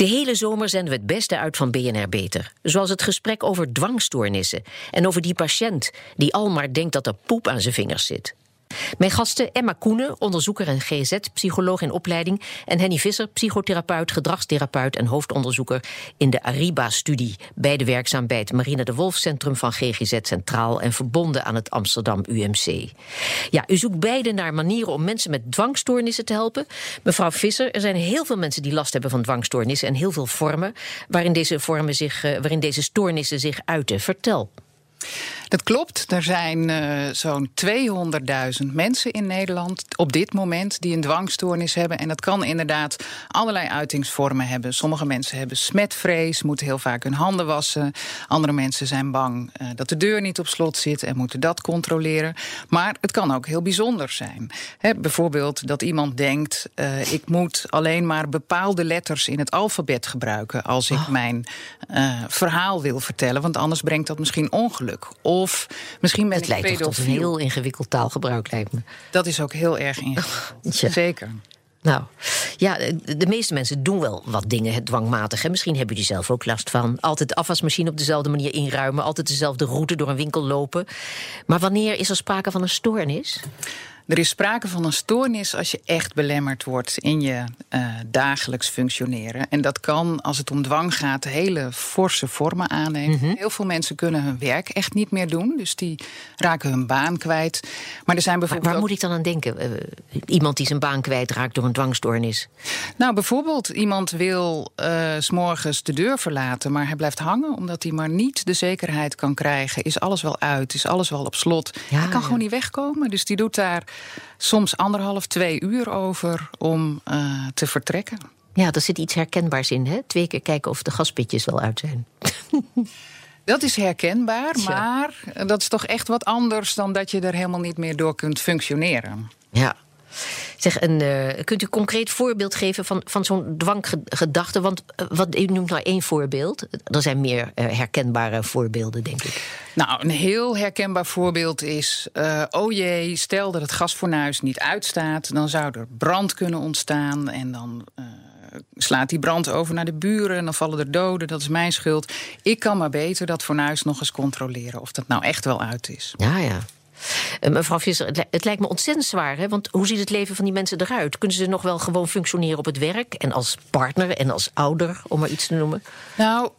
De hele zomer zenden we het beste uit van BNR Beter. Zoals het gesprek over dwangstoornissen en over die patiënt die al maar denkt dat er poep aan zijn vingers zit. Mijn gasten Emma Koenen, onderzoeker en GZ-psycholoog in opleiding... en Henny Visser, psychotherapeut, gedragstherapeut en hoofdonderzoeker... in de Ariba-studie, beide werkzaam bij het Marina de Wolf Centrum van GGZ Centraal... en verbonden aan het Amsterdam UMC. Ja, u zoekt beide naar manieren om mensen met dwangstoornissen te helpen. Mevrouw Visser, er zijn heel veel mensen die last hebben van dwangstoornissen... en heel veel vormen waarin deze, vormen zich, eh, waarin deze stoornissen zich uiten. Vertel. Dat klopt. Er zijn uh, zo'n 200.000 mensen in Nederland op dit moment die een dwangstoornis hebben. En dat kan inderdaad allerlei uitingsvormen hebben. Sommige mensen hebben smetvrees, moeten heel vaak hun handen wassen. Andere mensen zijn bang uh, dat de deur niet op slot zit en moeten dat controleren. Maar het kan ook heel bijzonder zijn. He, bijvoorbeeld dat iemand denkt: uh, ik moet alleen maar bepaalde letters in het alfabet gebruiken als ik oh. mijn verhaal wil vertellen. Want anders brengt dat misschien ongeluk. Of misschien met het lijkt toch tot een heel ingewikkeld taalgebruik, lijkt me. Dat is ook heel erg ingewikkeld. Zeker. Nou, ja, de meeste mensen doen wel wat dingen dwangmatig. Hè. Misschien hebben jullie zelf ook last van. Altijd de afwasmachine op dezelfde manier inruimen. Altijd dezelfde route door een winkel lopen. Maar wanneer is er sprake van een stoornis? Er is sprake van een stoornis als je echt belemmerd wordt in je uh, dagelijks functioneren. En dat kan, als het om dwang gaat, hele forse vormen aannemen. Mm -hmm. Heel veel mensen kunnen hun werk echt niet meer doen. Dus die raken hun baan kwijt. Maar er zijn bijvoorbeeld. waar ook... moet ik dan aan denken? Uh, iemand die zijn baan kwijtraakt door een dwangstoornis? Nou, bijvoorbeeld iemand wil uh, s morgens de deur verlaten, maar hij blijft hangen omdat hij maar niet de zekerheid kan krijgen. Is alles wel uit? Is alles wel op slot? Ja, hij kan ja. gewoon niet wegkomen. Dus die doet daar soms anderhalf, twee uur over om uh, te vertrekken. Ja, er zit iets herkenbaars in, hè? Twee keer kijken of de gaspitjes wel uit zijn. Dat is herkenbaar, maar dat is toch echt wat anders dan dat je er helemaal niet meer door kunt functioneren. Ja. Zeg, een, uh, kunt u een concreet voorbeeld geven van, van zo'n dwanggedachte? Want uh, wat, u noemt nou één voorbeeld. Er zijn meer uh, herkenbare voorbeelden, denk ik. Nou, een heel herkenbaar voorbeeld is... oh jee, stel dat het gasfornuis niet uitstaat... dan zou er brand kunnen ontstaan en dan slaat die brand over naar de buren en dan vallen er doden. Dat is mijn schuld. Ik kan maar beter dat fornuis nog eens controleren of dat nou echt wel uit is. Ja, ja. Uh, mevrouw Visser, het, lijkt me ontzettend zwaar. Hè? Want hoe ziet het leven van die mensen eruit? Kunnen ze nog wel gewoon functioneren op het werk? En als partner en als ouder, om maar iets te noemen? Nou,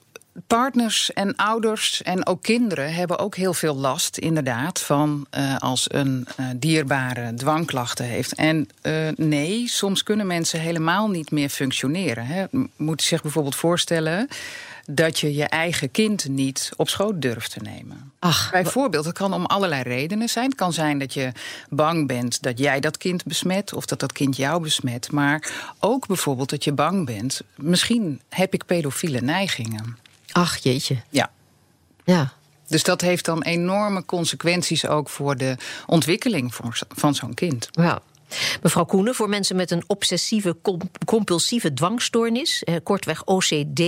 partners en ouders en ook kinderen hebben ook heel veel last, inderdaad, van uh, als een uh, dierbare dwangklachten heeft. En nee, soms kunnen mensen helemaal niet meer functioneren. Hè. Moet je zich bijvoorbeeld voorstellen dat je je eigen kind niet op schoot durft te nemen. Ach, Bijvoorbeeld, het kan om allerlei redenen zijn. Het kan zijn dat je bang bent dat jij dat kind besmet of dat dat kind jou besmet. Maar ook bijvoorbeeld dat je bang bent, misschien heb ik pedofiele neigingen. Ach jeetje. Ja. Ja. Dus dat heeft dan enorme consequenties ook voor de ontwikkeling van zo'n kind. Ja. Mevrouw Koenen, voor mensen met een obsessieve compulsieve dwangstoornis, eh, kortweg OCD,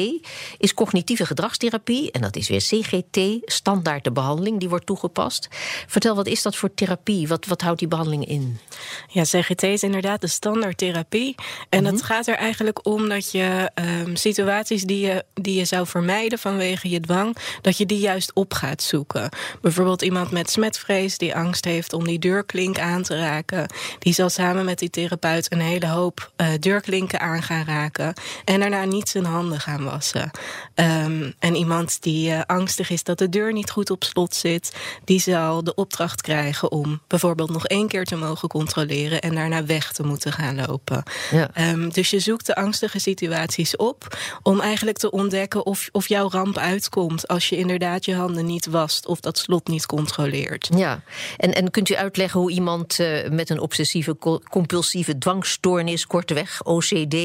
is cognitieve gedragstherapie, en dat is weer CGT, standaard de behandeling die wordt toegepast. Vertel, wat is dat voor therapie? Wat, wat houdt die behandeling in? Ja, CGT is inderdaad de standaardtherapie. En mm -hmm. het gaat er eigenlijk om dat je um, situaties die je, die je zou vermijden vanwege je dwang, dat je die juist op gaat zoeken. Bijvoorbeeld iemand met smetvrees die angst heeft om die deurklink aan te raken, die zal samen met die therapeut een hele hoop uh, deurklinken aan gaan raken. En daarna niet zijn handen gaan wassen. Um, en iemand die uh, angstig is dat de deur niet goed op slot zit, die zal de opdracht krijgen om bijvoorbeeld nog één keer te mogen controleren en daarna weg te moeten gaan lopen. Ja. Um, dus je zoekt de angstige situaties op om eigenlijk te ontdekken of, of jouw ramp uitkomt als je inderdaad je handen niet wast of dat slot niet controleert. Ja, en, en kunt u uitleggen hoe iemand uh, met een obsessieve compulsieve dwangstoornis, kortweg OCD,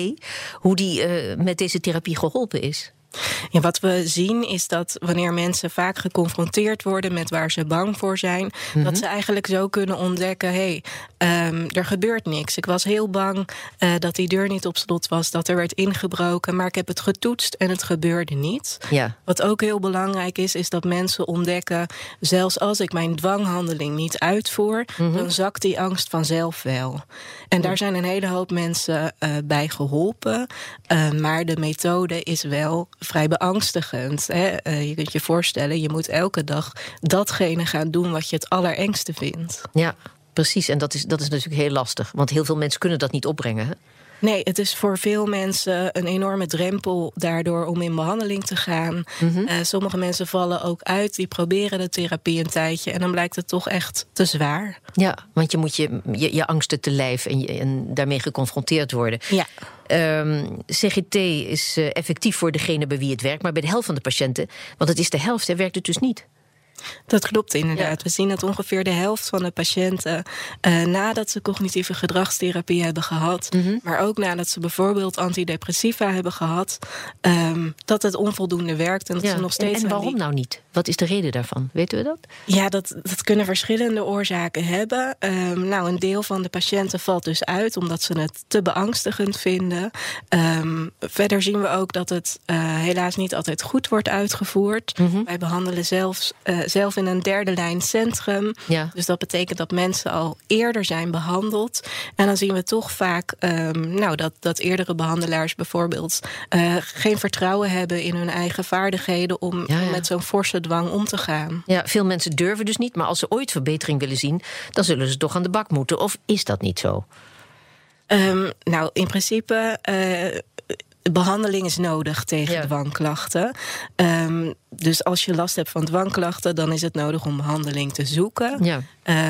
hoe die uh, met deze therapie geholpen is? Ja, wat we zien is dat wanneer mensen vaak geconfronteerd worden met waar ze bang voor zijn, Mhm. dat ze eigenlijk zo kunnen ontdekken: hé, hey, um, er gebeurt niks. Ik was heel bang uh, dat die deur niet op slot was, dat er werd ingebroken, maar ik heb het getoetst en het gebeurde niet. Ja. Wat ook heel belangrijk is, is dat mensen ontdekken: zelfs als ik mijn dwanghandeling niet uitvoer, mm -hmm. dan zakt die angst vanzelf wel. En daar zijn een hele hoop mensen uh, bij geholpen, uh, maar de methode is wel vrij beangstigend. Hè? Uh, je kunt je voorstellen, je moet elke dag datgene gaan doen wat je het allerengste vindt. Ja, precies. En dat is, dat is natuurlijk heel lastig. Want heel veel mensen kunnen dat niet opbrengen. Nee, het is voor veel mensen een enorme drempel daardoor om in behandeling te gaan. Mm -hmm. uh, sommige mensen vallen ook uit, die proberen de therapie een tijdje en dan blijkt het toch echt te zwaar. Ja, want je moet je, je, je angsten te lijf en, je, en daarmee geconfronteerd worden. Ja. Um, CGT is uh, effectief voor degene bij wie het werkt, maar bij de helft van de patiënten, want het is de helft, hè, werkt het dus niet. Dat klopt inderdaad. Ja. We zien dat ongeveer de helft van de patiënten uh, nadat ze cognitieve gedragstherapie hebben gehad, mm -hmm. maar ook nadat ze bijvoorbeeld antidepressiva hebben gehad, um, dat het onvoldoende werkt en dat ja. ze nog steeds. En, en waarom die... nou niet? Wat is de reden daarvan? Weten we dat? Ja, dat, dat kunnen verschillende oorzaken hebben. Um, nou, een deel van de patiënten valt dus uit omdat ze het te beangstigend vinden. Um, verder zien we ook dat het uh, helaas niet altijd goed wordt uitgevoerd. Mhm. Mm -hmm. Wij behandelen zelfs, uh, zelf in een derde lijn centrum. Ja. Dus dat betekent dat mensen al eerder zijn behandeld. En dan zien we toch vaak um, nou, dat, dat eerdere behandelaars bijvoorbeeld uh, geen vertrouwen hebben in hun eigen vaardigheden om, Ja, ja. om met zo'n forse dwang om te gaan. Ja, veel mensen durven dus niet, maar als ze ooit verbetering willen zien, dan zullen ze toch aan de bak moeten. Of is dat niet zo? Um, nou, in principe. Uh, behandeling is nodig tegen Ja. dwangklachten. Um, dus als je last hebt van dwangklachten, dan is het nodig om behandeling te zoeken. Ja.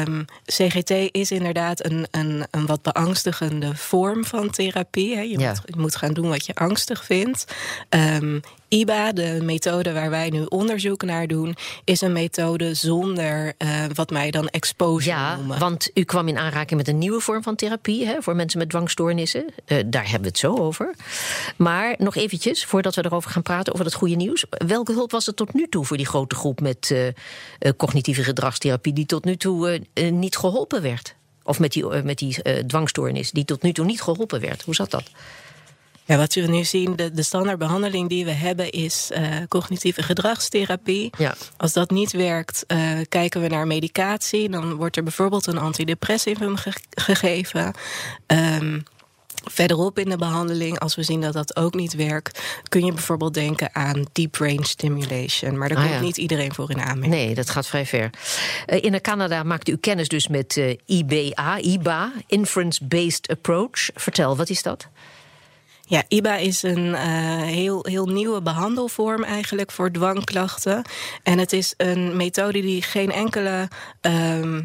Um, CGT is inderdaad een, een, een wat beangstigende vorm van therapie. Hè. Je, Ja. moet, je moet gaan doen wat je angstig vindt. Um, IBA, de methode waar wij nu onderzoek naar doen, is een methode zonder uh, wat wij dan exposure Ja, noemen. want u kwam in aanraking met een nieuwe vorm van therapie hè, voor mensen met dwangstoornissen. Uh, daar hebben we het zo over. Maar nog eventjes, voordat we erover gaan praten, over dat goede nieuws. Welke hulp was er tot nu toe voor die grote groep met uh, cognitieve gedragstherapie die tot nu toe uh, niet geholpen werd? Of met die, met die dwangstoornis die tot nu toe niet geholpen werd? Hoe zat dat? Ja, wat we nu zien, de, de standaardbehandeling die we hebben is uh, cognitieve gedragstherapie. Ja. Als dat niet werkt, uh, kijken we naar medicatie. Dan wordt er bijvoorbeeld een antidepressivum ge gegeven. Um, Verderop in de behandeling, als we zien dat dat ook niet werkt, kun je bijvoorbeeld denken aan deep range stimulation. Maar daar Ah, komt ja. niet iedereen voor in aanmerking. Nee, dat gaat vrij ver. Uh, in Canada maakte u kennis dus met uh, IBA, IBA, Inference-Based Approach. Vertel, wat is dat? Ja, IBA is een uh, heel, heel nieuwe behandelvorm eigenlijk voor dwangklachten. En het is een methode die geen enkele. Um,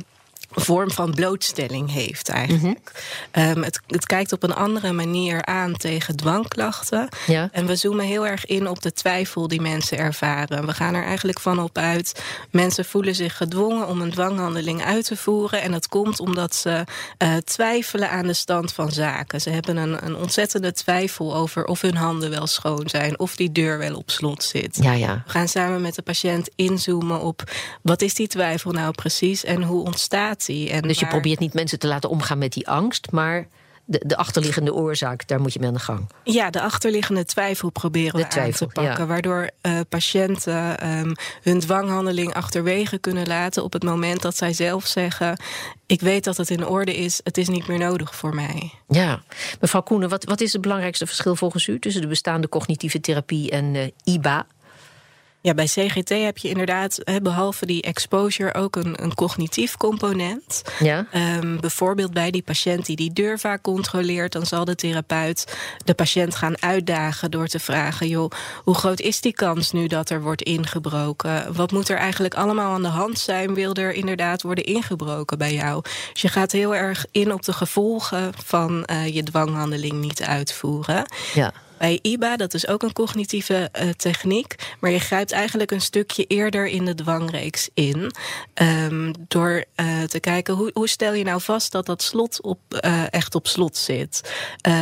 vorm van blootstelling heeft eigenlijk. Mm -hmm. um, het, het, kijkt op een andere manier aan tegen dwangklachten. Ja. En we zoomen heel erg in op de twijfel die mensen ervaren. We gaan er eigenlijk van op uit. Mensen voelen zich gedwongen om een dwanghandeling uit te voeren. En dat komt omdat ze uh, twijfelen aan de stand van zaken. Ze hebben een, een, ontzettende twijfel over of hun handen wel schoon zijn. Of die deur wel op slot zit. Ja, ja. We gaan samen met de patiënt inzoomen op wat is die twijfel nou precies en hoe ontstaat en dus je waar... probeert niet mensen te laten omgaan met die angst, maar de, de, achterliggende oorzaak, daar moet je mee aan de gang. Ja, de achterliggende twijfel proberen we twijfel, aan te pakken. Ja. Waardoor uh, patiënten um, hun dwanghandeling achterwege kunnen laten op het moment dat zij zelf zeggen: Ik weet dat het in orde is, het is niet meer nodig voor mij. Ja, mevrouw Koenen, wat, wat is het belangrijkste verschil volgens u tussen de bestaande cognitieve therapie en uh, IBA? Ja, bij CGT heb je inderdaad, behalve die exposure, ook een, een cognitief component. Ja. Um, bijvoorbeeld bij die patiënt die die deur vaak controleert, dan zal de therapeut de patiënt gaan uitdagen door te vragen: joh, hoe groot is die kans nu dat er wordt ingebroken? Wat moet er eigenlijk allemaal aan de hand zijn? Wil er inderdaad worden ingebroken bij jou? Dus je gaat heel erg in op de gevolgen van uh, je dwanghandeling niet uitvoeren. Ja. Bij IBA, dat is ook een cognitieve uh, techniek. Maar je grijpt eigenlijk een stukje eerder in de dwangreeks in. Um, door uh, te kijken hoe, hoe stel je nou vast dat dat slot op, uh, echt op slot zit.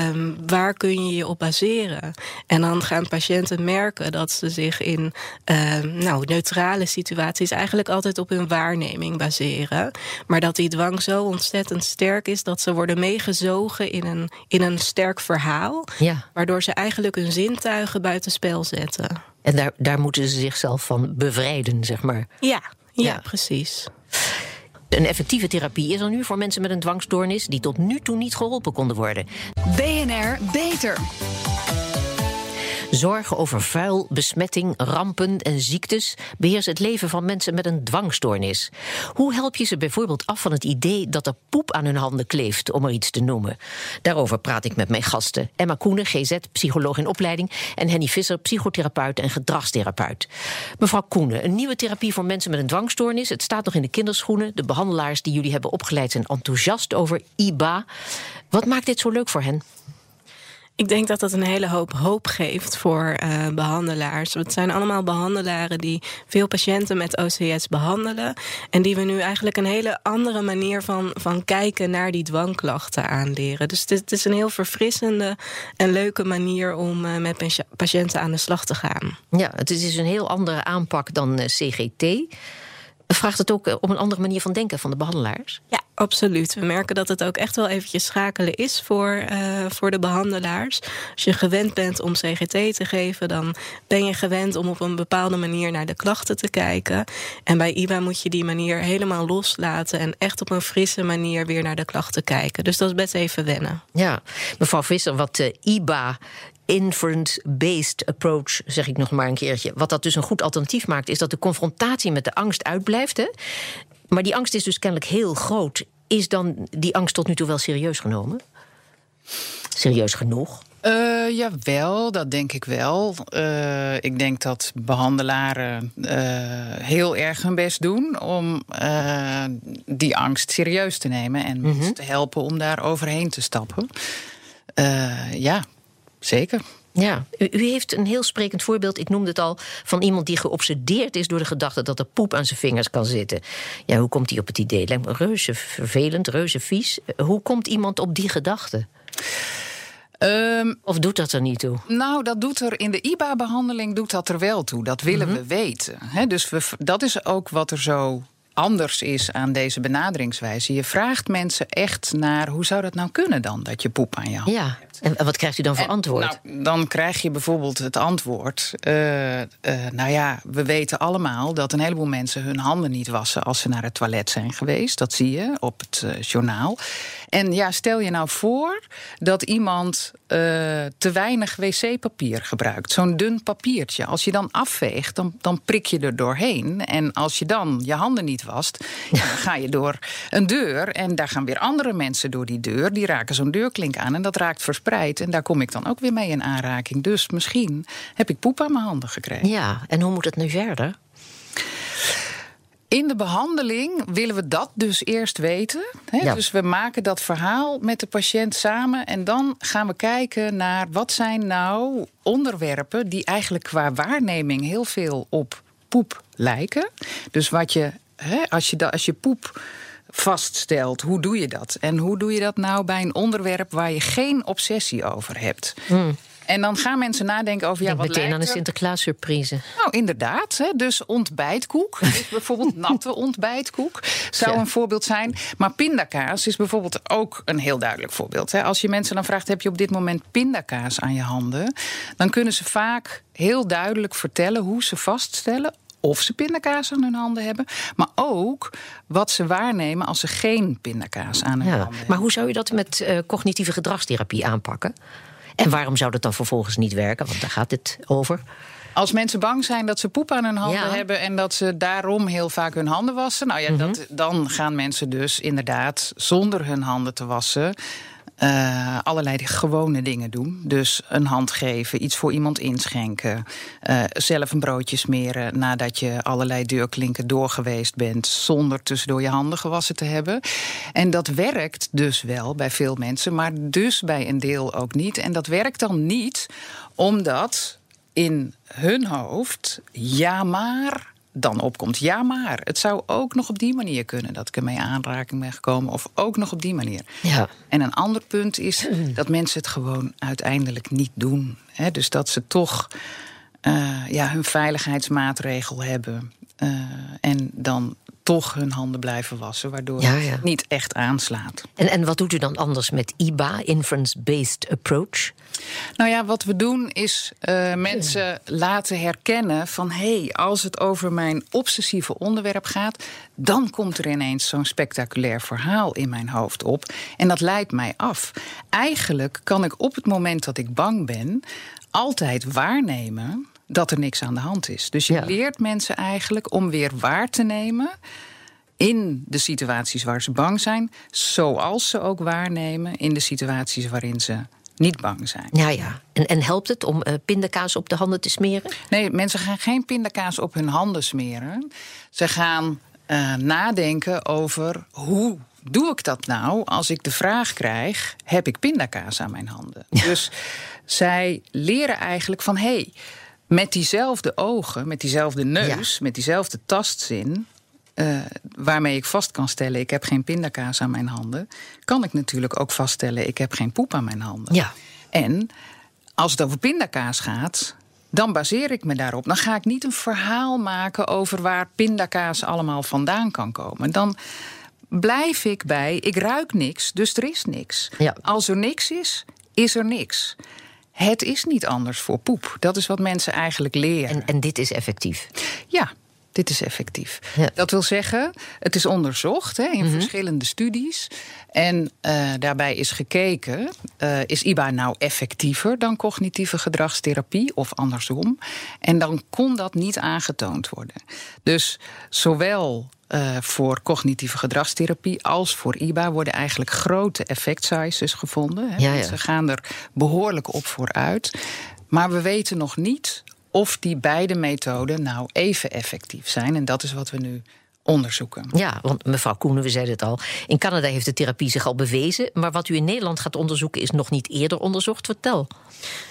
Um, waar kun je je op baseren? En dan gaan patiënten merken dat ze zich in um, nou, neutrale situaties eigenlijk altijd op hun waarneming baseren. Maar dat die dwang zo ontzettend sterk is dat ze worden meegezogen in een, in een sterk verhaal. Ja. Waardoor ze eigenlijk hun zintuigen buitenspel zetten. En daar, daar moeten ze zichzelf van bevrijden, zeg maar. Ja, ja, ja. precies. Een effectieve therapie is er nu voor mensen met een dwangstoornis die tot nu toe niet geholpen konden worden. BNR Beter. Zorgen over vuil, besmetting, rampen en ziektes beheersen het leven van mensen met een dwangstoornis. Hoe help je ze bijvoorbeeld af van het idee dat er poep aan hun handen kleeft, om er iets te noemen? Daarover praat ik met mijn gasten. Emma Koenen, GZ, psycholoog in opleiding, en Henny Visser, psychotherapeut en gedragstherapeut. Mevrouw Koenen, een nieuwe therapie voor mensen met een dwangstoornis. Het staat nog in de kinderschoenen. De behandelaars die jullie hebben opgeleid zijn enthousiast over IBA. Wat maakt dit zo leuk voor hen? Ik denk dat dat een hele hoop hoop geeft voor uh, behandelaars. Het zijn allemaal behandelaren die veel patiënten met OCS behandelen. En die we nu eigenlijk een hele andere manier van, van kijken naar die dwangklachten aanleren. Dus het is, een heel verfrissende en leuke manier om uh, met patiënten aan de slag te gaan. Ja, het is dus een heel andere aanpak dan uh, CGT. Vraagt het ook om een andere manier van denken van de behandelaars? Ja, absoluut. We merken dat het ook echt wel eventjes schakelen is voor, uh, voor de behandelaars. Als je gewend bent om CGT te geven, dan ben je gewend om op een bepaalde manier naar de klachten te kijken. En bij IBA moet je die manier helemaal loslaten en echt op een frisse manier weer naar de klachten kijken. Dus dat is best even wennen. Ja, mevrouw Visser, wat uh, IBA inference-based approach, zeg ik nog maar een keertje. Wat dat dus een goed alternatief maakt, is dat de confrontatie met de angst uitblijft. Hè? Maar die angst is dus kennelijk heel groot. Is dan die angst tot nu toe wel serieus genomen? Serieus genoeg? Uh, jawel, dat denk ik wel. Uh, ik denk dat behandelaren uh, heel erg hun best doen om die angst serieus te nemen en mm -hmm. te helpen om daar overheen te stappen. ja, zeker. Ja, u, u, heeft een heel sprekend voorbeeld, ik noemde het al, van iemand die geobsedeerd is door de gedachte dat er poep aan zijn vingers kan zitten. Ja, hoe komt hij op het idee? Lijkt me reuze vervelend, reuze vies. Hoe komt iemand op die gedachte? Um, of doet dat er niet toe? Nou, dat doet er in de IBA-behandeling doet dat er wel toe. Dat willen mm -hmm. we weten. He, dus we, dat is ook wat er zo anders is aan deze benaderingswijze. Je vraagt mensen echt naar hoe zou dat nou kunnen dan dat je poep aan je hand ja. hebt. En wat krijgt u dan voor en, antwoord? Nou, dan krijg je bijvoorbeeld het antwoord. Uh, uh, nou ja, we weten allemaal dat een heleboel mensen hun handen niet wassen als ze naar het toilet zijn geweest. Dat zie je op het uh, journaal. En ja, stel je nou voor dat iemand te weinig wc-papier gebruikt. Zo'n dun papiertje. Als je dan afveegt, dan, dan prik je er doorheen. En als je dan je handen niet wast, ja, dan ga je door een deur. En daar gaan weer andere mensen door die deur. Die raken zo'n deurklink aan en dat raakt verspreid. En daar kom ik dan ook weer mee in aanraking. Dus misschien heb ik poep aan mijn handen gekregen. Ja, en hoe moet het nu verder? In de behandeling willen we dat dus eerst weten. Ja. Dus we maken dat verhaal met de patiënt samen. En dan gaan we kijken naar wat zijn nou onderwerpen die eigenlijk qua waarneming heel veel op poep lijken. Dus wat je, als je, als je poep vaststelt, hoe doe je dat? En hoe doe je dat nou bij een onderwerp waar je geen obsessie over hebt? Hmm. En dan gaan mensen nadenken over... Ja, wat meteen aan een Sinterklaas surprise. Nou, inderdaad. Hè, dus ontbijtkoek is bijvoorbeeld natte ontbijtkoek. Zou een voorbeeld zijn. Maar pindakaas is bijvoorbeeld ook een heel duidelijk voorbeeld. Hè. Als je mensen dan vraagt, heb je op dit moment pindakaas aan je handen? Dan kunnen ze vaak heel duidelijk vertellen hoe ze vaststellen of ze pindakaas aan hun handen hebben, maar ook wat ze waarnemen als ze geen pindakaas aan hun handen hebben. Maar hoe zou je dat met uh, cognitieve gedragstherapie aanpakken? En waarom zou dat dan vervolgens niet werken? Want daar gaat het over. Als mensen bang zijn dat ze poep aan hun handen hebben en dat ze daarom heel vaak hun handen wassen, nou ja, dat, dan gaan mensen dus inderdaad zonder hun handen te wassen uh, allerlei gewone dingen doen. Dus een hand geven, iets voor iemand inschenken. Uh, zelf een broodje smeren nadat je allerlei deurklinken doorgeweest bent. zonder tussendoor je handen gewassen te hebben. En dat werkt dus wel bij veel mensen, maar dus bij een deel ook niet. En dat werkt dan niet omdat in hun hoofd ja maar dan opkomt. Ja, maar het zou ook nog op die manier kunnen dat ik ermee aanraking ben gekomen. Of ook nog op die manier. Ja. En een ander punt is dat mensen het gewoon uiteindelijk niet doen. He, dus dat ze toch uh, ja, hun veiligheidsmaatregel hebben. Uh, en dan toch hun handen blijven wassen, waardoor Ja, ja. het niet echt aanslaat. En, en wat doet u dan anders met IBA, Inference-Based Approach? Nou ja, wat we doen is eh, mensen laten herkennen van hé, hey, als het over mijn obsessieve onderwerp gaat, dan komt er ineens zo'n spectaculair verhaal in mijn hoofd op. En dat leidt mij af. Eigenlijk kan ik op het moment dat ik bang ben, altijd waarnemen dat er niks aan de hand is. Dus je Ja. leert mensen eigenlijk om weer waar te nemen in de situaties waar ze bang zijn, zoals ze ook waarnemen in de situaties waarin ze niet bang zijn. Ja, ja. En, en helpt het om eh, pindakaas op de handen te smeren? Nee, mensen gaan geen pindakaas op hun handen smeren. Ze gaan eh, nadenken over hoe doe ik dat nou als ik de vraag krijg: heb ik pindakaas aan mijn handen? Dus zij leren eigenlijk van hé, hey, met diezelfde ogen, met diezelfde neus, met diezelfde tastzin. eh, waarmee ik vast kan stellen: ik heb geen pindakaas aan mijn handen, kan ik natuurlijk ook vaststellen: ik heb geen poep aan mijn handen. Ja. En als het over pindakaas gaat, dan baseer ik me daarop. Dan ga ik niet een verhaal maken over waar pindakaas allemaal vandaan kan komen. Dan blijf ik bij, ik ruik niks, dus er is niks. Ja. Als er niks is, is er niks. Het is niet anders voor poep. Dat is wat mensen eigenlijk leren. En, en dit is effectief. Ja, dit is effectief. Ja. Dat wil zeggen, het is onderzocht hè, in verschillende studies. En eh, daarbij is gekeken, eh, is IBA nou effectiever dan cognitieve gedragstherapie of andersom? En dan kon dat niet aangetoond worden. Dus zowel eh, voor cognitieve gedragstherapie als voor IBA worden eigenlijk grote effect sizes gevonden. Hè. Ja, ja. Mensen gaan er behoorlijk op vooruit. Maar we weten nog niet of die beide methoden nou even effectief zijn. En dat is wat we nu onderzoeken. Ja, want mevrouw Koenen, we zeiden het al. In Canada heeft de therapie zich al bewezen. Maar wat u in Nederland gaat onderzoeken is nog niet eerder onderzocht. Vertel.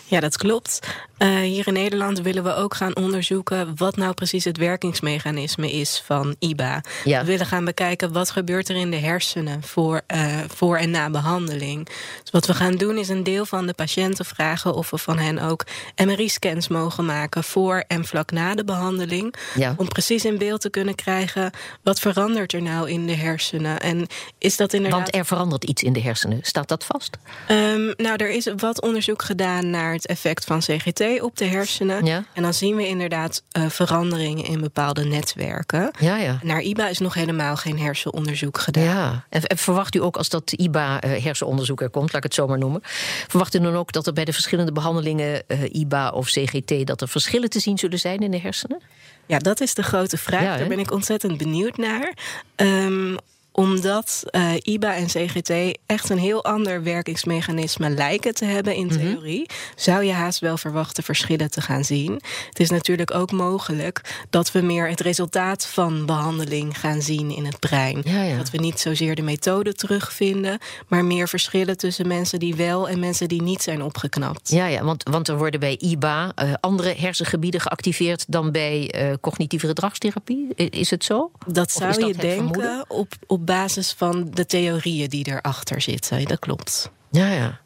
Ja, dat klopt. Eh, hier in Nederland willen we ook gaan onderzoeken wat nou precies het werkingsmechanisme is van IBA. Ja. We willen gaan bekijken wat gebeurt er in de hersenen voor, eh, voor en na behandeling. Dus wat we gaan doen is een deel van de patiënten vragen of we van hen ook MRI-scans mogen maken voor en vlak na de behandeling. Ja. Om precies in beeld te kunnen krijgen wat verandert er nou in de hersenen. En is dat inderdaad. Want er verandert iets in de hersenen. Staat dat vast? Ehm, nou, er is wat onderzoek gedaan naar het effect van CGT op de hersenen. Ja. En dan zien we inderdaad eh, veranderingen in bepaalde netwerken. Ja, ja. Naar IBA is nog helemaal geen hersenonderzoek gedaan. Ja, en, en verwacht u ook als dat IBA-hersenonderzoek er komt, laat ik het zo maar noemen, verwacht u dan ook dat er bij de verschillende behandelingen, eh, IBA of CGT, dat er verschillen te zien zullen zijn in de hersenen? Ja, dat is de grote vraag. Ja? Daar ben ik ontzettend benieuwd naar. Ehm, omdat eh, IBA en CGT echt een heel ander werkingsmechanisme lijken te hebben in Mhm. theorie, zou je haast wel verwachten verschillen te gaan zien. Het is natuurlijk ook mogelijk dat we meer het resultaat van behandeling gaan zien in het brein. Ja, ja. Dat we niet zozeer de methode terugvinden, maar meer verschillen tussen mensen die wel en mensen die niet zijn opgeknapt. Ja, ja want, want er worden bij IBA eh, andere hersengebieden geactiveerd dan bij eh, cognitieve gedragstherapie. Is het zo? Dat Of zou dat je denken vermoeden? op, op basis van de theorieën die erachter zitten. Dat klopt. Ja, ja.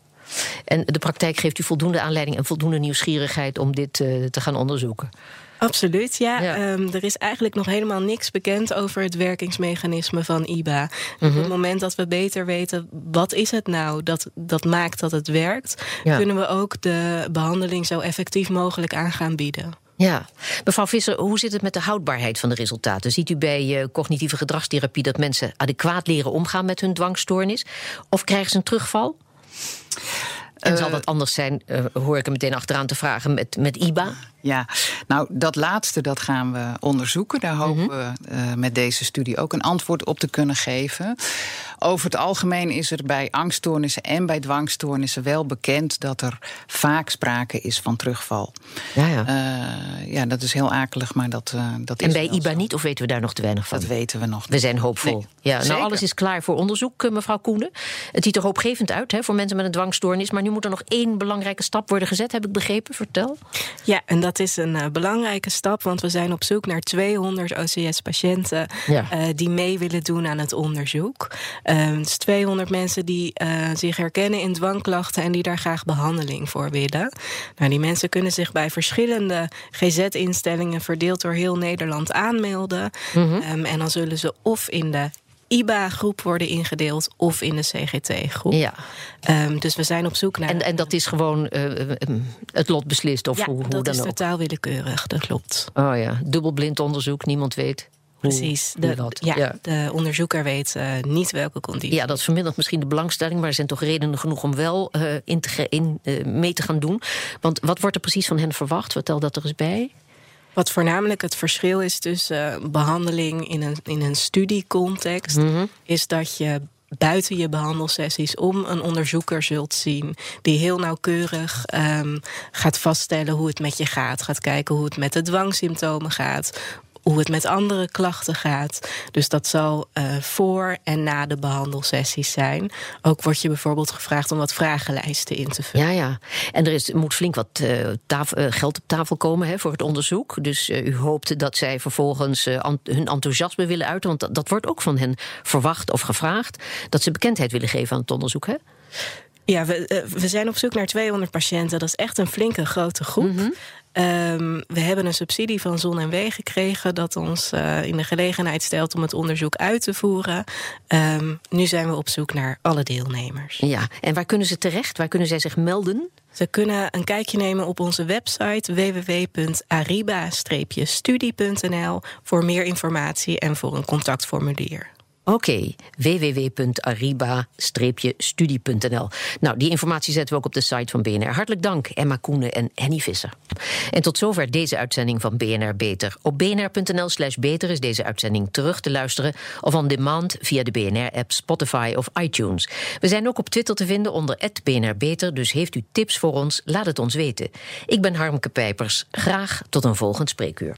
En de praktijk geeft u voldoende aanleiding en voldoende nieuwsgierigheid om dit eh, te gaan onderzoeken. Absoluut, ja. Ja. Ehm, er is eigenlijk nog helemaal niks bekend over het werkingsmechanisme van IBA. Mhm. Op het moment dat we beter weten wat is het nou dat, dat maakt dat het werkt, Ja. kunnen we ook de behandeling zo effectief mogelijk aan gaan bieden. Ja, mevrouw Visser, hoe zit het met de houdbaarheid van de resultaten? Ziet u bij eh, cognitieve gedragstherapie dat mensen adequaat leren omgaan met hun dwangstoornis? Of krijgen ze een terugval? En zal dat anders zijn, uh, hoor ik er meteen achteraan te vragen, met, met IBA? Ja, nou dat laatste dat gaan we onderzoeken. Daar hopen we uh, met deze studie ook een antwoord op te kunnen geven. Over het algemeen is er bij angststoornissen en bij dwangstoornissen wel bekend dat er vaak sprake is van terugval. Ja, ja. Uh, ja dat is heel akelig, maar dat, uh, dat en is. En bij IBA zo. niet, of weten we daar nog te weinig van? Dat weten we nog. Niet. We zijn hoopvol. Nee, ja, nou, alles is klaar voor onderzoek, mevrouw Koenen. Het ziet er hoopgevend uit hè, voor mensen met een dwangstoornis. Maar nu moet er nog één belangrijke stap worden gezet, heb ik begrepen. Vertel. Ja, en dat is een uh, belangrijke stap, want we zijn op zoek naar 200 OCS-patiënten ja. uh, die mee willen doen aan het onderzoek. Uh, dus 200 mensen die uh, zich herkennen in dwangklachten en die daar graag behandeling voor willen. Nou, die mensen kunnen zich bij verschillende GZ-instellingen verdeeld door heel Nederland aanmelden. Mhm. Mm -hmm. um, en dan zullen ze of in de IBA-groep worden ingedeeld of in de CGT-groep. Ja. Um, dus we zijn op zoek naar. En, en dat is gewoon uh, het lot beslist, of ja, hoe, hoe dat dan is ook? totaal willekeurig, dat klopt. Oh ja, dubbelblind onderzoek, niemand weet. Precies. De, dat. ja, ja. de onderzoeker weet uh, niet welke conditie. Ja, dat vermindert misschien de belangstelling, maar er zijn toch redenen genoeg om wel uh, in te, in, uh, mee te gaan doen. Want wat wordt er precies van hen verwacht? Vertel dat er eens bij. Wat voornamelijk het verschil is tussen uh, behandeling in een, in een studiecontext, mm -hmm. is dat je buiten je behandelsessies om een onderzoeker zult zien die heel nauwkeurig um, gaat vaststellen hoe het met je gaat, gaat kijken hoe het met de dwangsymptomen gaat, hoe het met andere klachten gaat. Dus dat zal uh, voor en na de behandelsessies zijn. Ook wordt je bijvoorbeeld gevraagd om wat vragenlijsten in te vullen. Ja, ja. En er is, moet flink wat uh, tafel, uh, geld op tafel komen hè, voor het onderzoek. Dus u hoopt dat zij vervolgens hun enthousiasme willen uiten. Want dat, dat wordt ook van hen verwacht of gevraagd. Dat ze bekendheid willen geven aan het onderzoek, hè? Ja, we, we zijn op zoek naar 200 patiënten. Dat is echt een flinke grote groep. Mm -hmm. Um, we hebben een subsidie van Zon en Wee gekregen dat ons uh, in de gelegenheid stelt om het onderzoek uit te voeren. Um, nu zijn we op zoek naar alle deelnemers. Ja, en waar kunnen ze terecht? Waar kunnen zij zich melden? Ze kunnen een kijkje nemen op onze website www.ariba-studie.nl voor meer informatie en voor een contactformulier. Oké, www.ariba-studie.nl. Nou, die informatie zetten we ook op de site van BNR. Hartelijk dank, Emma Koenen en Henny Visser. En tot zover deze uitzending van BNR Beter. Op bnr.nl slash beter is deze uitzending terug te luisteren... of on demand via de BNR-app, Spotify of iTunes. We zijn ook op Twitter te vinden onder BNR Beter... dus heeft u tips voor ons, laat het ons weten. Ik ben Harmke Pijpers. Graag tot een volgend spreekuur.